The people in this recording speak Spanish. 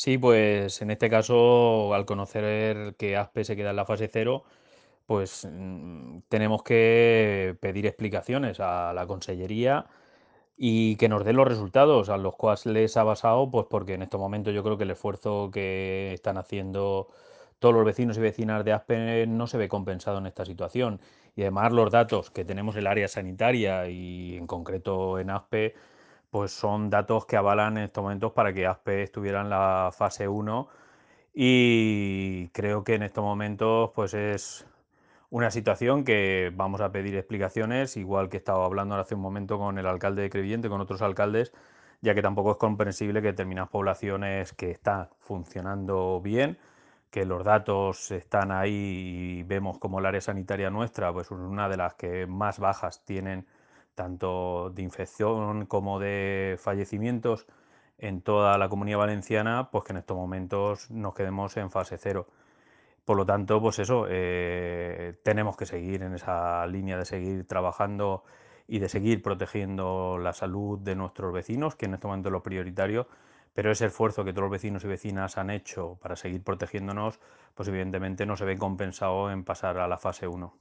Sí, pues en este caso, al conocer que Aspe se queda en la fase cero, pues mm, tenemos que pedir explicaciones a la consellería y que nos den los resultados a los cuales ha basado, pues porque en estos momentos yo creo que el esfuerzo que están haciendo todos los vecinos y vecinas de Aspe no se ve compensado en esta situación. Y además los datos que tenemos en el área sanitaria y en concreto en Aspe, pues son datos que avalan en estos momentos para que Aspe estuviera en la fase uno. Y creo que en estos momentos pues es una situación que vamos a pedir explicaciones, igual que estaba hablando hace un momento con el alcalde de Crevillente, con otros alcaldes, ya que tampoco es comprensible que determinadas poblaciones que están funcionando bien, que los datos están ahí y vemos como el área sanitaria nuestra, pues una de las que más bajas tienen tanto de infección como de fallecimientos en toda la comunidad valenciana, pues que en estos momentos nos quedemos en fase cero. Por lo tanto, pues eso, eh, tenemos que seguir en esa línea de seguir trabajando y de seguir protegiendo la salud de nuestros vecinos, que en este momento es lo prioritario, pero ese esfuerzo que todos los vecinos y vecinas han hecho para seguir protegiéndonos, pues evidentemente no se ve compensado en pasar a la fase 1.